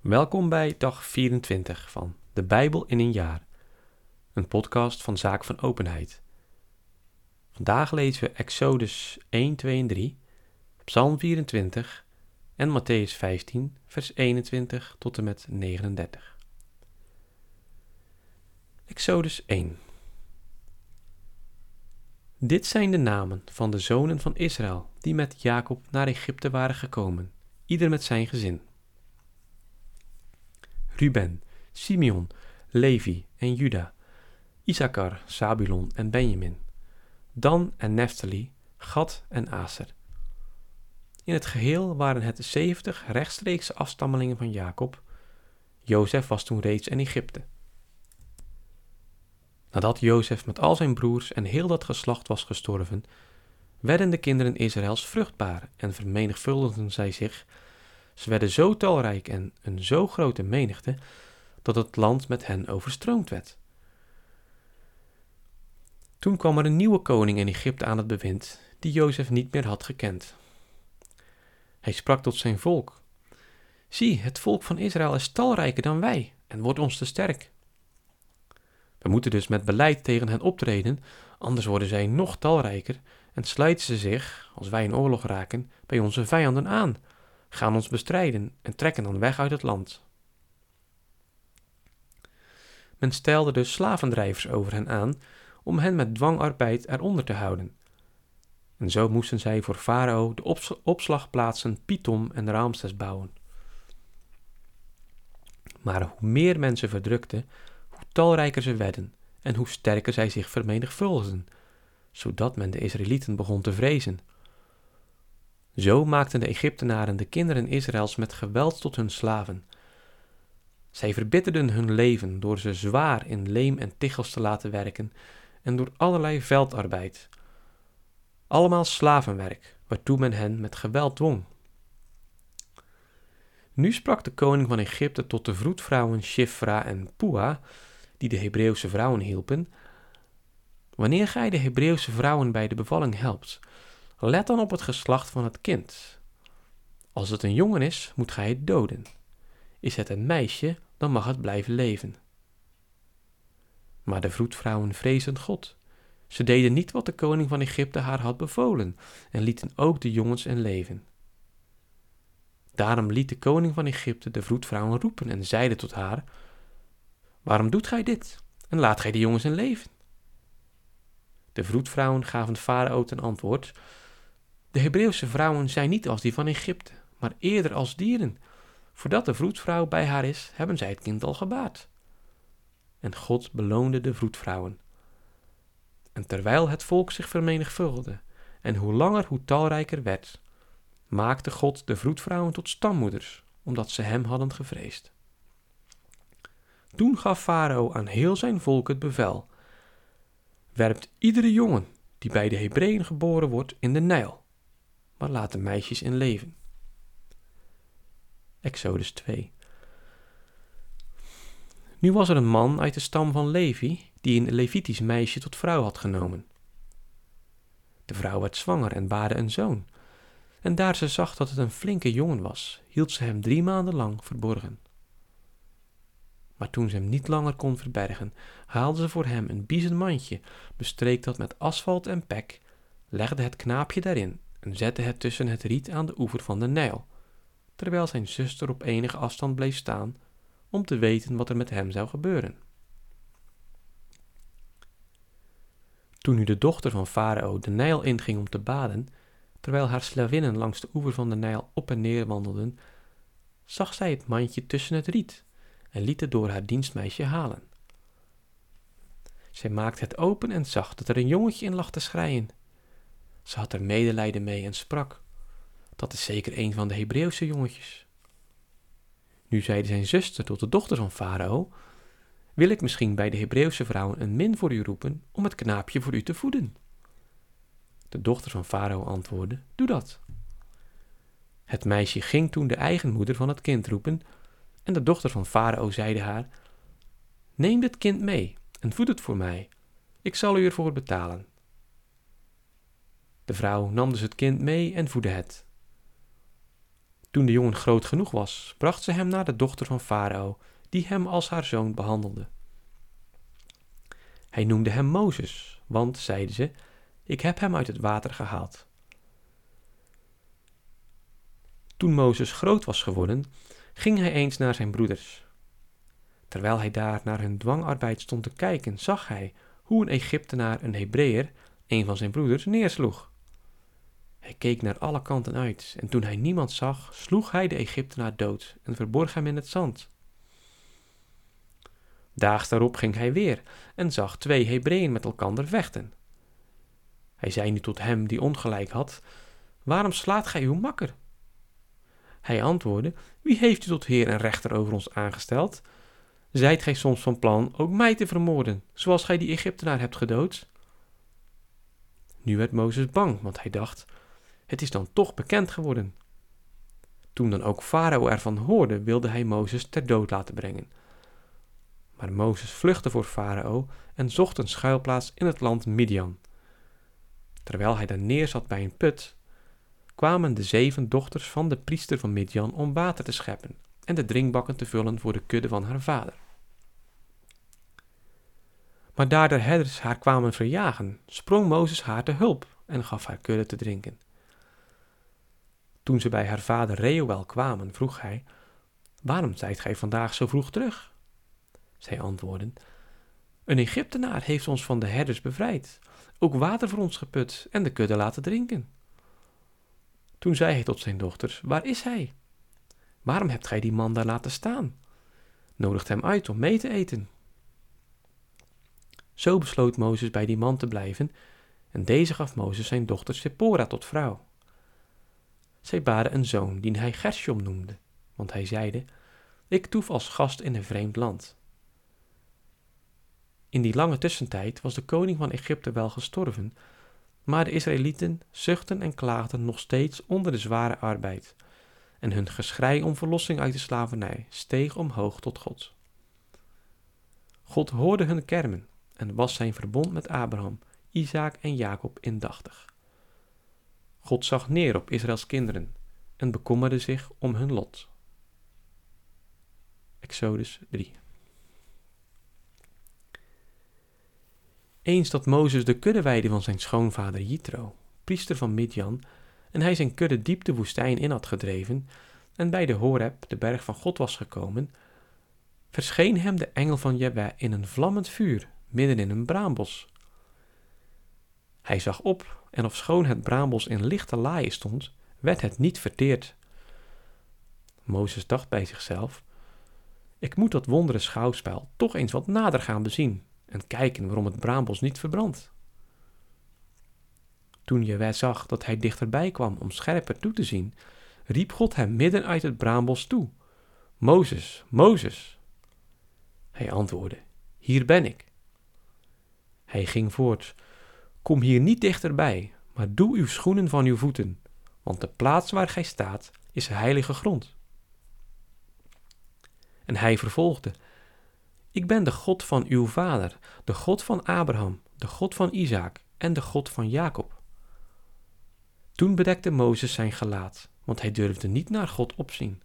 Welkom bij dag 24 van De Bijbel in een jaar, een podcast van Zaak van Openheid. Vandaag lezen we Exodus 1, 2 en 3, Psalm 24 en Matthäus 15, vers 21 tot en met 39. Exodus 1 Dit zijn de namen van de zonen van Israël die met Jacob naar Egypte waren gekomen, ieder met zijn gezin. Ruben, Simeon, Levi en Juda, Issachar, Zabulon en Benjamin, Dan en Naphtali, Gad en Aser. In het geheel waren het zeventig rechtstreekse afstammelingen van Jacob. Jozef was toen reeds in Egypte. Nadat Jozef met al zijn broers en heel dat geslacht was gestorven, werden de kinderen Israëls vruchtbaar en vermenigvuldigden zij zich. Ze werden zo talrijk en een zo grote menigte dat het land met hen overstroomd werd. Toen kwam er een nieuwe koning in Egypte aan het bewind, die Jozef niet meer had gekend. Hij sprak tot zijn volk: Zie, het volk van Israël is talrijker dan wij en wordt ons te sterk. We moeten dus met beleid tegen hen optreden, anders worden zij nog talrijker en sluiten ze zich, als wij in oorlog raken, bij onze vijanden aan, gaan ons bestrijden en trekken dan weg uit het land. Men stelde dus slavendrijvers over hen aan om hen met dwangarbeid eronder te houden. En zo moesten zij voor Farao de opslagplaatsen Pitom en Ramses bouwen. Maar hoe meer mensen verdrukten, hoe talrijker ze werden en hoe sterker zij zich vermenigvuldigden, zodat men de Israëlieten begon te vrezen. Zo maakten de Egyptenaren de kinderen Israëls met geweld tot hun slaven. Zij verbitterden hun leven door ze zwaar in leem en tichels te laten werken en door allerlei veldarbeid. Allemaal slavenwerk, waartoe men hen met geweld dwong. Nu sprak de koning van Egypte tot de vroedvrouwen Shifra en Pua, die de Hebreeuwse vrouwen hielpen. Wanneer gij de Hebreeuwse vrouwen bij de bevalling helpt, let dan op het geslacht van het kind. Als het een jongen is, moet gij het doden. Is het een meisje, dan mag het blijven leven. Maar de vroedvrouwen vreesden God. Ze deden niet wat de koning van Egypte haar had bevolen en lieten ook de jongens in leven. Daarom liet de koning van Egypte de vroedvrouwen roepen en zeide tot haar: Waarom doet gij dit en laat gij de jongens in leven? De vroedvrouwen gaven farao ten antwoord: De Hebreeuwse vrouwen zijn niet als die van Egypte, maar eerder als dieren. Voordat de vroedvrouw bij haar is, hebben zij het kind al gebaard. En God beloonde de vroedvrouwen. En terwijl het volk zich vermenigvuldigde, en hoe langer hoe talrijker werd, maakte God de vroedvrouwen tot stammoeders, omdat ze hem hadden gevreesd. Toen gaf Farao aan heel zijn volk het bevel: werpt iedere jongen die bij de Hebreeën geboren wordt in de Nijl, maar laat de meisjes in leven. Exodus 2 Nu was er een man uit de stam van Levi die een Levitisch meisje tot vrouw had genomen. De vrouw werd zwanger en baarde een zoon. En daar ze zag dat het een flinke jongen was, hield ze hem drie maanden lang verborgen. Maar toen ze hem niet langer kon verbergen, haalde ze voor hem een biezen mandje, bestreek dat met asfalt en pek, legde het knaapje daarin en zette het tussen het riet aan de oever van de Nijl, terwijl zijn zuster op enige afstand bleef staan om te weten wat er met hem zou gebeuren. Toen nu de dochter van Farao de Nijl inging om te baden, terwijl haar slavinnen langs de oever van de Nijl op en neer wandelden, zag zij het mandje tussen het riet en liet het door haar dienstmeisje halen. Zij maakte het open en zag dat er een jongetje in lag te schreien. Ze had er medelijden mee en sprak: Dat is zeker een van de Hebreeuwse jongetjes. Nu zeide zijn zuster tot de dochter van Farao: Wil ik misschien bij de Hebreeuwse vrouwen een min voor u roepen om het knaapje voor u te voeden? De dochter van Farao antwoordde: Doe dat. Het meisje ging toen de eigen moeder van het kind roepen en de dochter van Farao zeide haar: Neem dit kind mee en voed het voor mij. Ik zal u ervoor betalen. De vrouw nam dus het kind mee en voedde het. Toen de jongen groot genoeg was, bracht ze hem naar de dochter van Farao, die hem als haar zoon behandelde. Hij noemde hem Mozes, want, zeide ze, ik heb hem uit het water gehaald. Toen Mozes groot was geworden, ging hij eens naar zijn broeders. Terwijl hij daar naar hun dwangarbeid stond te kijken, zag hij hoe een Egyptenaar een Hebreeër, een van zijn broeders, neersloeg. Hij keek naar alle kanten uit en toen hij niemand zag, sloeg hij de Egyptenaar dood en verborg hem in het zand. Daags daarop ging hij weer en zag twee Hebreeën met elkander vechten. Hij zei nu tot hem die ongelijk had: Waarom slaat gij uw makker? Hij antwoordde: Wie heeft u tot heer en rechter over ons aangesteld? Zijt gij soms van plan ook mij te vermoorden, zoals gij die Egyptenaar hebt gedood? Nu werd Mozes bang, want hij dacht: Het is dan toch bekend geworden. Toen dan ook Farao ervan hoorde, wilde hij Mozes ter dood laten brengen. Maar Mozes vluchtte voor Farao en zocht een schuilplaats in het land Midian. Terwijl hij daar neerzat bij een put, kwamen de zeven dochters van de priester van Midian om water te scheppen en de drinkbakken te vullen voor de kudde van haar vader. Maar daar de herders haar kwamen verjagen, sprong Mozes haar te hulp en gaf haar kudde te drinken. Toen ze bij haar vader Reuel kwamen, vroeg hij: Waarom zijt gij vandaag zo vroeg terug? Zij antwoordden: Een Egyptenaar heeft ons van de herders bevrijd, ook water voor ons geput en de kudde laten drinken. Toen zei hij tot zijn dochters: Waar is hij? Waarom hebt gij die man daar laten staan? Nodigt hem uit om mee te eten. Zo besloot Mozes bij die man te blijven, en deze gaf Mozes zijn dochter Sephora tot vrouw. Zij baden een zoon, die hij Gershom noemde, want hij zeide: Ik toef als gast in een vreemd land. In die lange tussentijd was de koning van Egypte wel gestorven, maar de Israëlieten zuchtten en klaagden nog steeds onder de zware arbeid, en hun geschrei om verlossing uit de slavernij steeg omhoog tot God. God hoorde hun kermen en was zijn verbond met Abraham, Isaac en Jacob indachtig. God zag neer op Israëls kinderen en bekommerde zich om hun lot. Exodus 3 Eens dat Mozes de kudde weide van zijn schoonvader Jitro, priester van Midjan, en hij zijn kudde diep de woestijn in had gedreven en bij de Horeb, de berg van God, was gekomen, verscheen hem de engel van Jebbe in een vlammend vuur midden in een braambos. Hij zag op en ofschoon het braambos in lichte laaien stond, werd het niet verteerd. Mozes dacht bij zichzelf: Ik moet dat wondere schouwspel toch eens wat nader gaan bezien en kijken waarom het braambos niet verbrandt. Toen Jewe zag dat hij dichterbij kwam om scherper toe te zien, riep God hem midden uit het braambos toe: Mozes, Mozes. Hij antwoordde: Hier ben ik. Hij ging voort: Kom hier niet dichterbij, maar doe uw schoenen van uw voeten, want de plaats waar gij staat is heilige grond. En hij vervolgde: Ik ben de God van uw vader, de God van Abraham, de God van Isaac en de God van Jacob. Toen bedekte Mozes zijn gelaat, want hij durfde niet naar God opzien.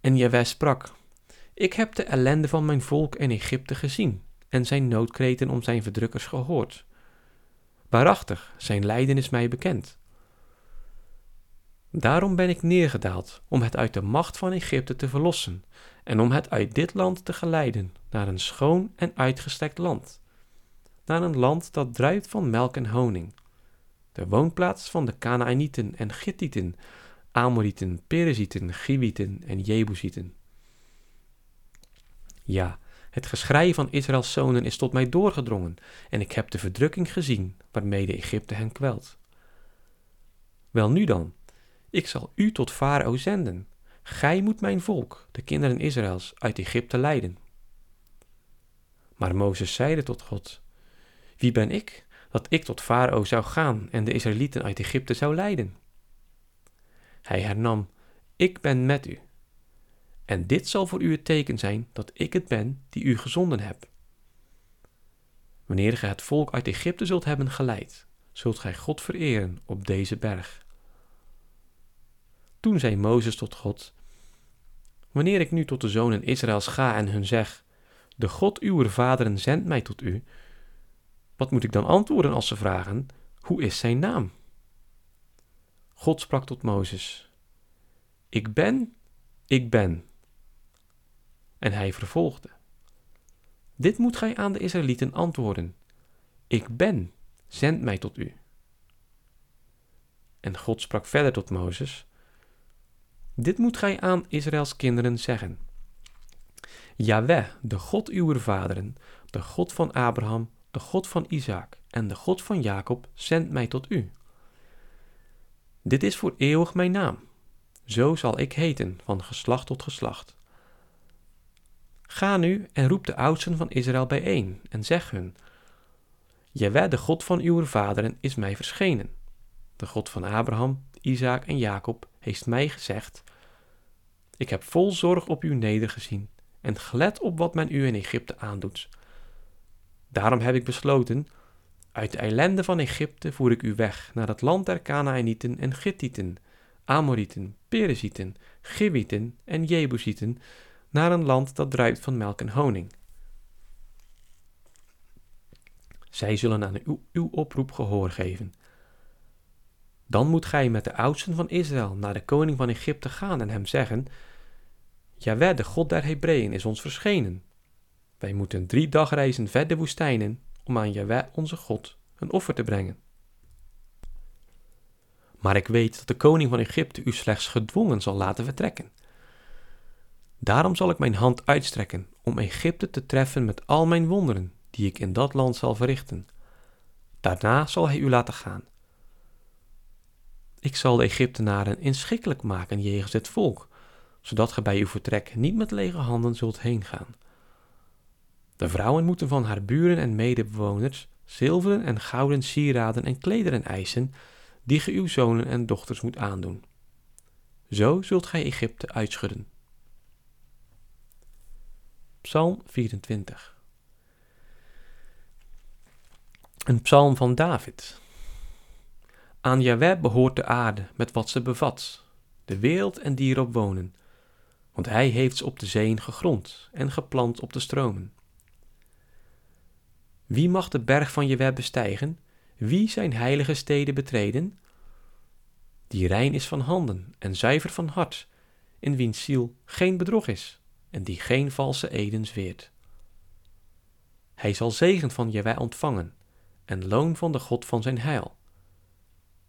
En Jaweh sprak: Ik heb de ellende van mijn volk in Egypte gezien en zijn noodkreten om zijn verdrukkers gehoord. Waarachtig, zijn lijden is mij bekend. Daarom ben ik neergedaald om het uit de macht van Egypte te verlossen en om het uit dit land te geleiden naar een schoon en uitgestrekt land, naar een land dat druipt van melk en honing, de woonplaats van de Canaanieten en Gittieten, Amorieten, Perizieten, Giwieten en Jebusieten. Ja, het geschrei van Israëls zonen is tot mij doorgedrongen, en ik heb de verdrukking gezien waarmede Egypte hen kwelt. Wel nu dan, ik zal u tot Farao zenden. Gij moet mijn volk, de kinderen Israëls, uit Egypte leiden. Maar Mozes zeide tot God: Wie ben ik dat ik tot Farao zou gaan en de Israëlieten uit Egypte zou leiden? Hij hernam: Ik ben met u. En dit zal voor u het teken zijn dat ik het ben die u gezonden heb. Wanneer gij het volk uit Egypte zult hebben geleid, zult gij God vereren op deze berg. Toen zei Mozes tot God: Wanneer ik nu tot de zonen Israëls ga en hun zeg: De God uw vaderen zendt mij tot u, wat moet ik dan antwoorden als ze vragen: Hoe is zijn naam? God sprak tot Mozes: Ik ben, ik ben. En hij vervolgde: Dit moet gij aan de Israëlieten antwoorden: Ik ben, zend mij tot u. En God sprak verder tot Mozes: Dit moet gij aan Israëls kinderen zeggen. Jaweh, de God uw vaderen, de God van Abraham, de God van Isaac en de God van Jacob, zendt mij tot u. Dit is voor eeuwig mijn naam. Zo zal ik heten, van geslacht tot geslacht. Ga nu en roep de oudsten van Israël bijeen en zeg hun: Jaweh, de God van uw vaderen, is mij verschenen. De God van Abraham, Isaac en Jacob heeft mij gezegd: Ik heb vol zorg op u nedergezien en gelet op wat men u in Egypte aandoet. Daarom heb ik besloten: Uit de ellende van Egypte voer ik u weg naar het land der Canaanieten en Gittieten, Amorieten, Perizieten, Givieten en Jebusieten, naar een land dat druipt van melk en honing. Zij zullen aan uw, oproep gehoor geven. Dan moet gij met de oudsten van Israël naar de koning van Egypte gaan en hem zeggen: Jaweh, de God der Hebreeën, is ons verschenen. Wij moeten drie dagreizen ver de woestijnen om aan Jaweh onze God een offer te brengen. Maar ik weet dat de koning van Egypte u slechts gedwongen zal laten vertrekken. Daarom zal ik mijn hand uitstrekken om Egypte te treffen met al mijn wonderen die ik in dat land zal verrichten. Daarna zal hij u laten gaan. Ik zal de Egyptenaren inschikkelijk maken jegens het volk, zodat ge bij uw vertrek niet met lege handen zult heengaan. De vrouwen moeten van haar buren en medebewoners zilveren en gouden sieraden en klederen eisen, die ge uw zonen en dochters moet aandoen. Zo zult gij Egypte uitschudden. Psalm 24 Een psalm van David. Aan Jahweh behoort de aarde met wat ze bevat, de wereld en die erop wonen, want hij heeft ze op de zeeën gegrond en geplant op de stromen. Wie mag de berg van Jahweh bestijgen? Wie zijn heilige steden betreden? Die rein is van handen en zuiver van hart, in wiens ziel geen bedrog is en die geen valse eden zweert. Hij zal zegen van Jahweh ontvangen en loon van de God van zijn heil.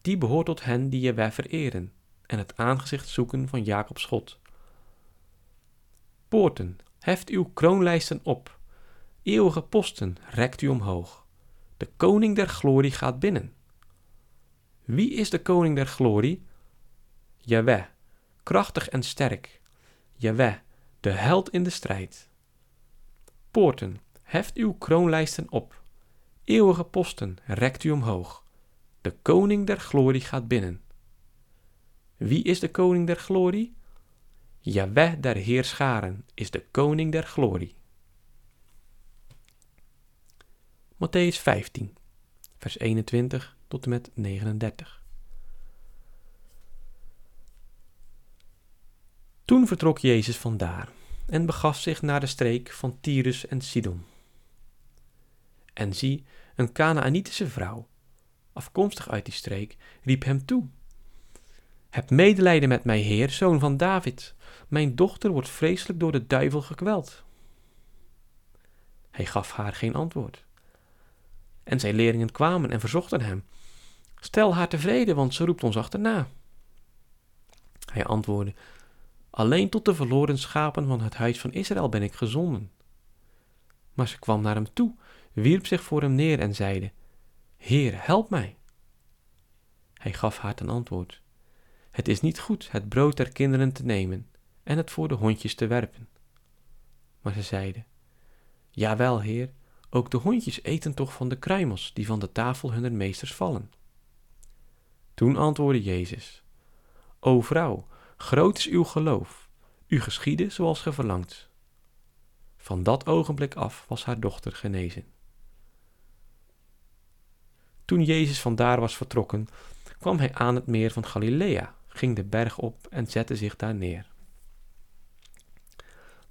Die behoort tot hen die Jahweh vereren en het aangezicht zoeken van Jacobs God. Poorten, heft uw kroonlijsten op. Eeuwige posten, rekt u omhoog. De koning der glorie gaat binnen. Wie is de koning der glorie? Jaweh, krachtig en sterk. Jaweh, de held in de strijd. Poorten, heft uw kroonlijsten op. Eeuwige posten, rekt u omhoog. De koning der glorie gaat binnen. Wie is de koning der glorie? Jaweh der heerscharen is de koning der glorie. Matthäus 15, vers 21 tot en met 39. Toen vertrok Jezus vandaar en begaf zich naar de streek van Tyrus en Sidon. En zie, een Canaanitische vrouw, afkomstig uit die streek, riep hem toe. Heb medelijden met mij, Heer, zoon van David. Mijn dochter wordt vreselijk door de duivel gekweld. Hij gaf haar geen antwoord. En zijn leerlingen kwamen en verzochten hem: Stel haar tevreden, want ze roept ons achterna. Hij antwoordde: Alleen tot de verloren schapen van het huis van Israël ben ik gezonden. Maar ze kwam naar hem toe, wierp zich voor hem neer en zeide: Heer, help mij. Hij gaf haar ten antwoord: Het is niet goed het brood der kinderen te nemen en het voor de hondjes te werpen. Maar ze zeide: Jawel, heer, ook de hondjes eten toch van de kruimels die van de tafel hunner meesters vallen. Toen antwoordde Jezus: O vrouw, groot is uw geloof, u geschiedde zoals ge verlangt. Van dat ogenblik af was haar dochter genezen. Toen Jezus vandaar was vertrokken, kwam hij aan het meer van Galilea, ging de berg op en zette zich daar neer.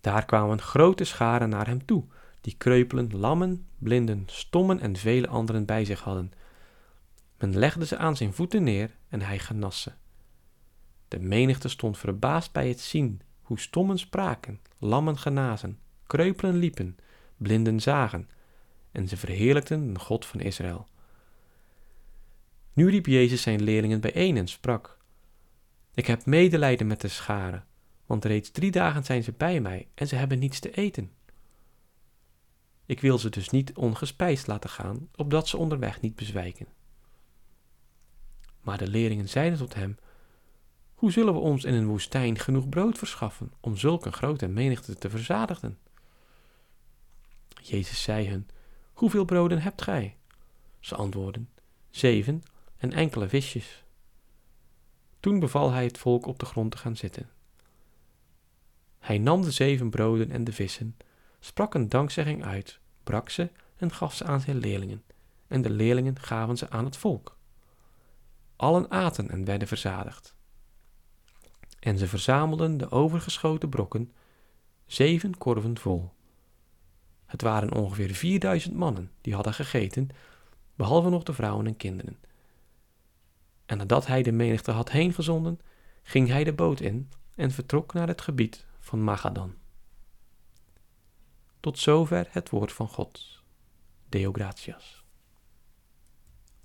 Daar kwamen grote scharen naar hem toe, die kreupelen, lammen, blinden, stommen en vele anderen bij zich hadden. Men legde ze aan zijn voeten neer en hij genas ze. De menigte stond verbaasd bij het zien hoe stommen spraken, lammen genazen, kreupelen liepen, blinden zagen, en ze verheerlijkten de God van Israël. Nu riep Jezus zijn leerlingen bijeen en sprak: Ik heb medelijden met de scharen, want reeds drie dagen zijn ze bij mij en ze hebben niets te eten. Ik wil ze dus niet ongespijsd laten gaan, opdat ze onderweg niet bezwijken. Maar de leerlingen zeiden tot hem: Hoe zullen we ons in een woestijn genoeg brood verschaffen om zulke grote menigte te verzadigen? Jezus zei hun: Hoeveel broden hebt gij? Ze antwoordden: Zeven en enkele visjes. Toen beval hij het volk op de grond te gaan zitten. Hij nam de zeven broden en de vissen, sprak een dankzegging uit, brak ze en gaf ze aan zijn leerlingen, en de leerlingen gaven ze aan het volk. Allen aten en werden verzadigd. En ze verzamelden de overgeschoten brokken, zeven korven vol. Het waren ongeveer vierduizend mannen die hadden gegeten, behalve nog de vrouwen en kinderen. En nadat hij de menigte had heengezonden, ging hij de boot in en vertrok naar het gebied van Magadan. Tot zover het woord van God. Deo gratias.